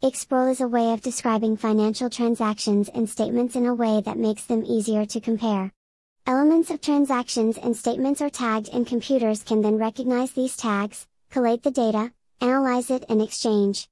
IXBRL is a way of describing financial transactions and statements in a way that makes them easier to compare. Elements of transactions and statements are tagged and computers can then recognize these tags, collate the data, analyze it and exchange.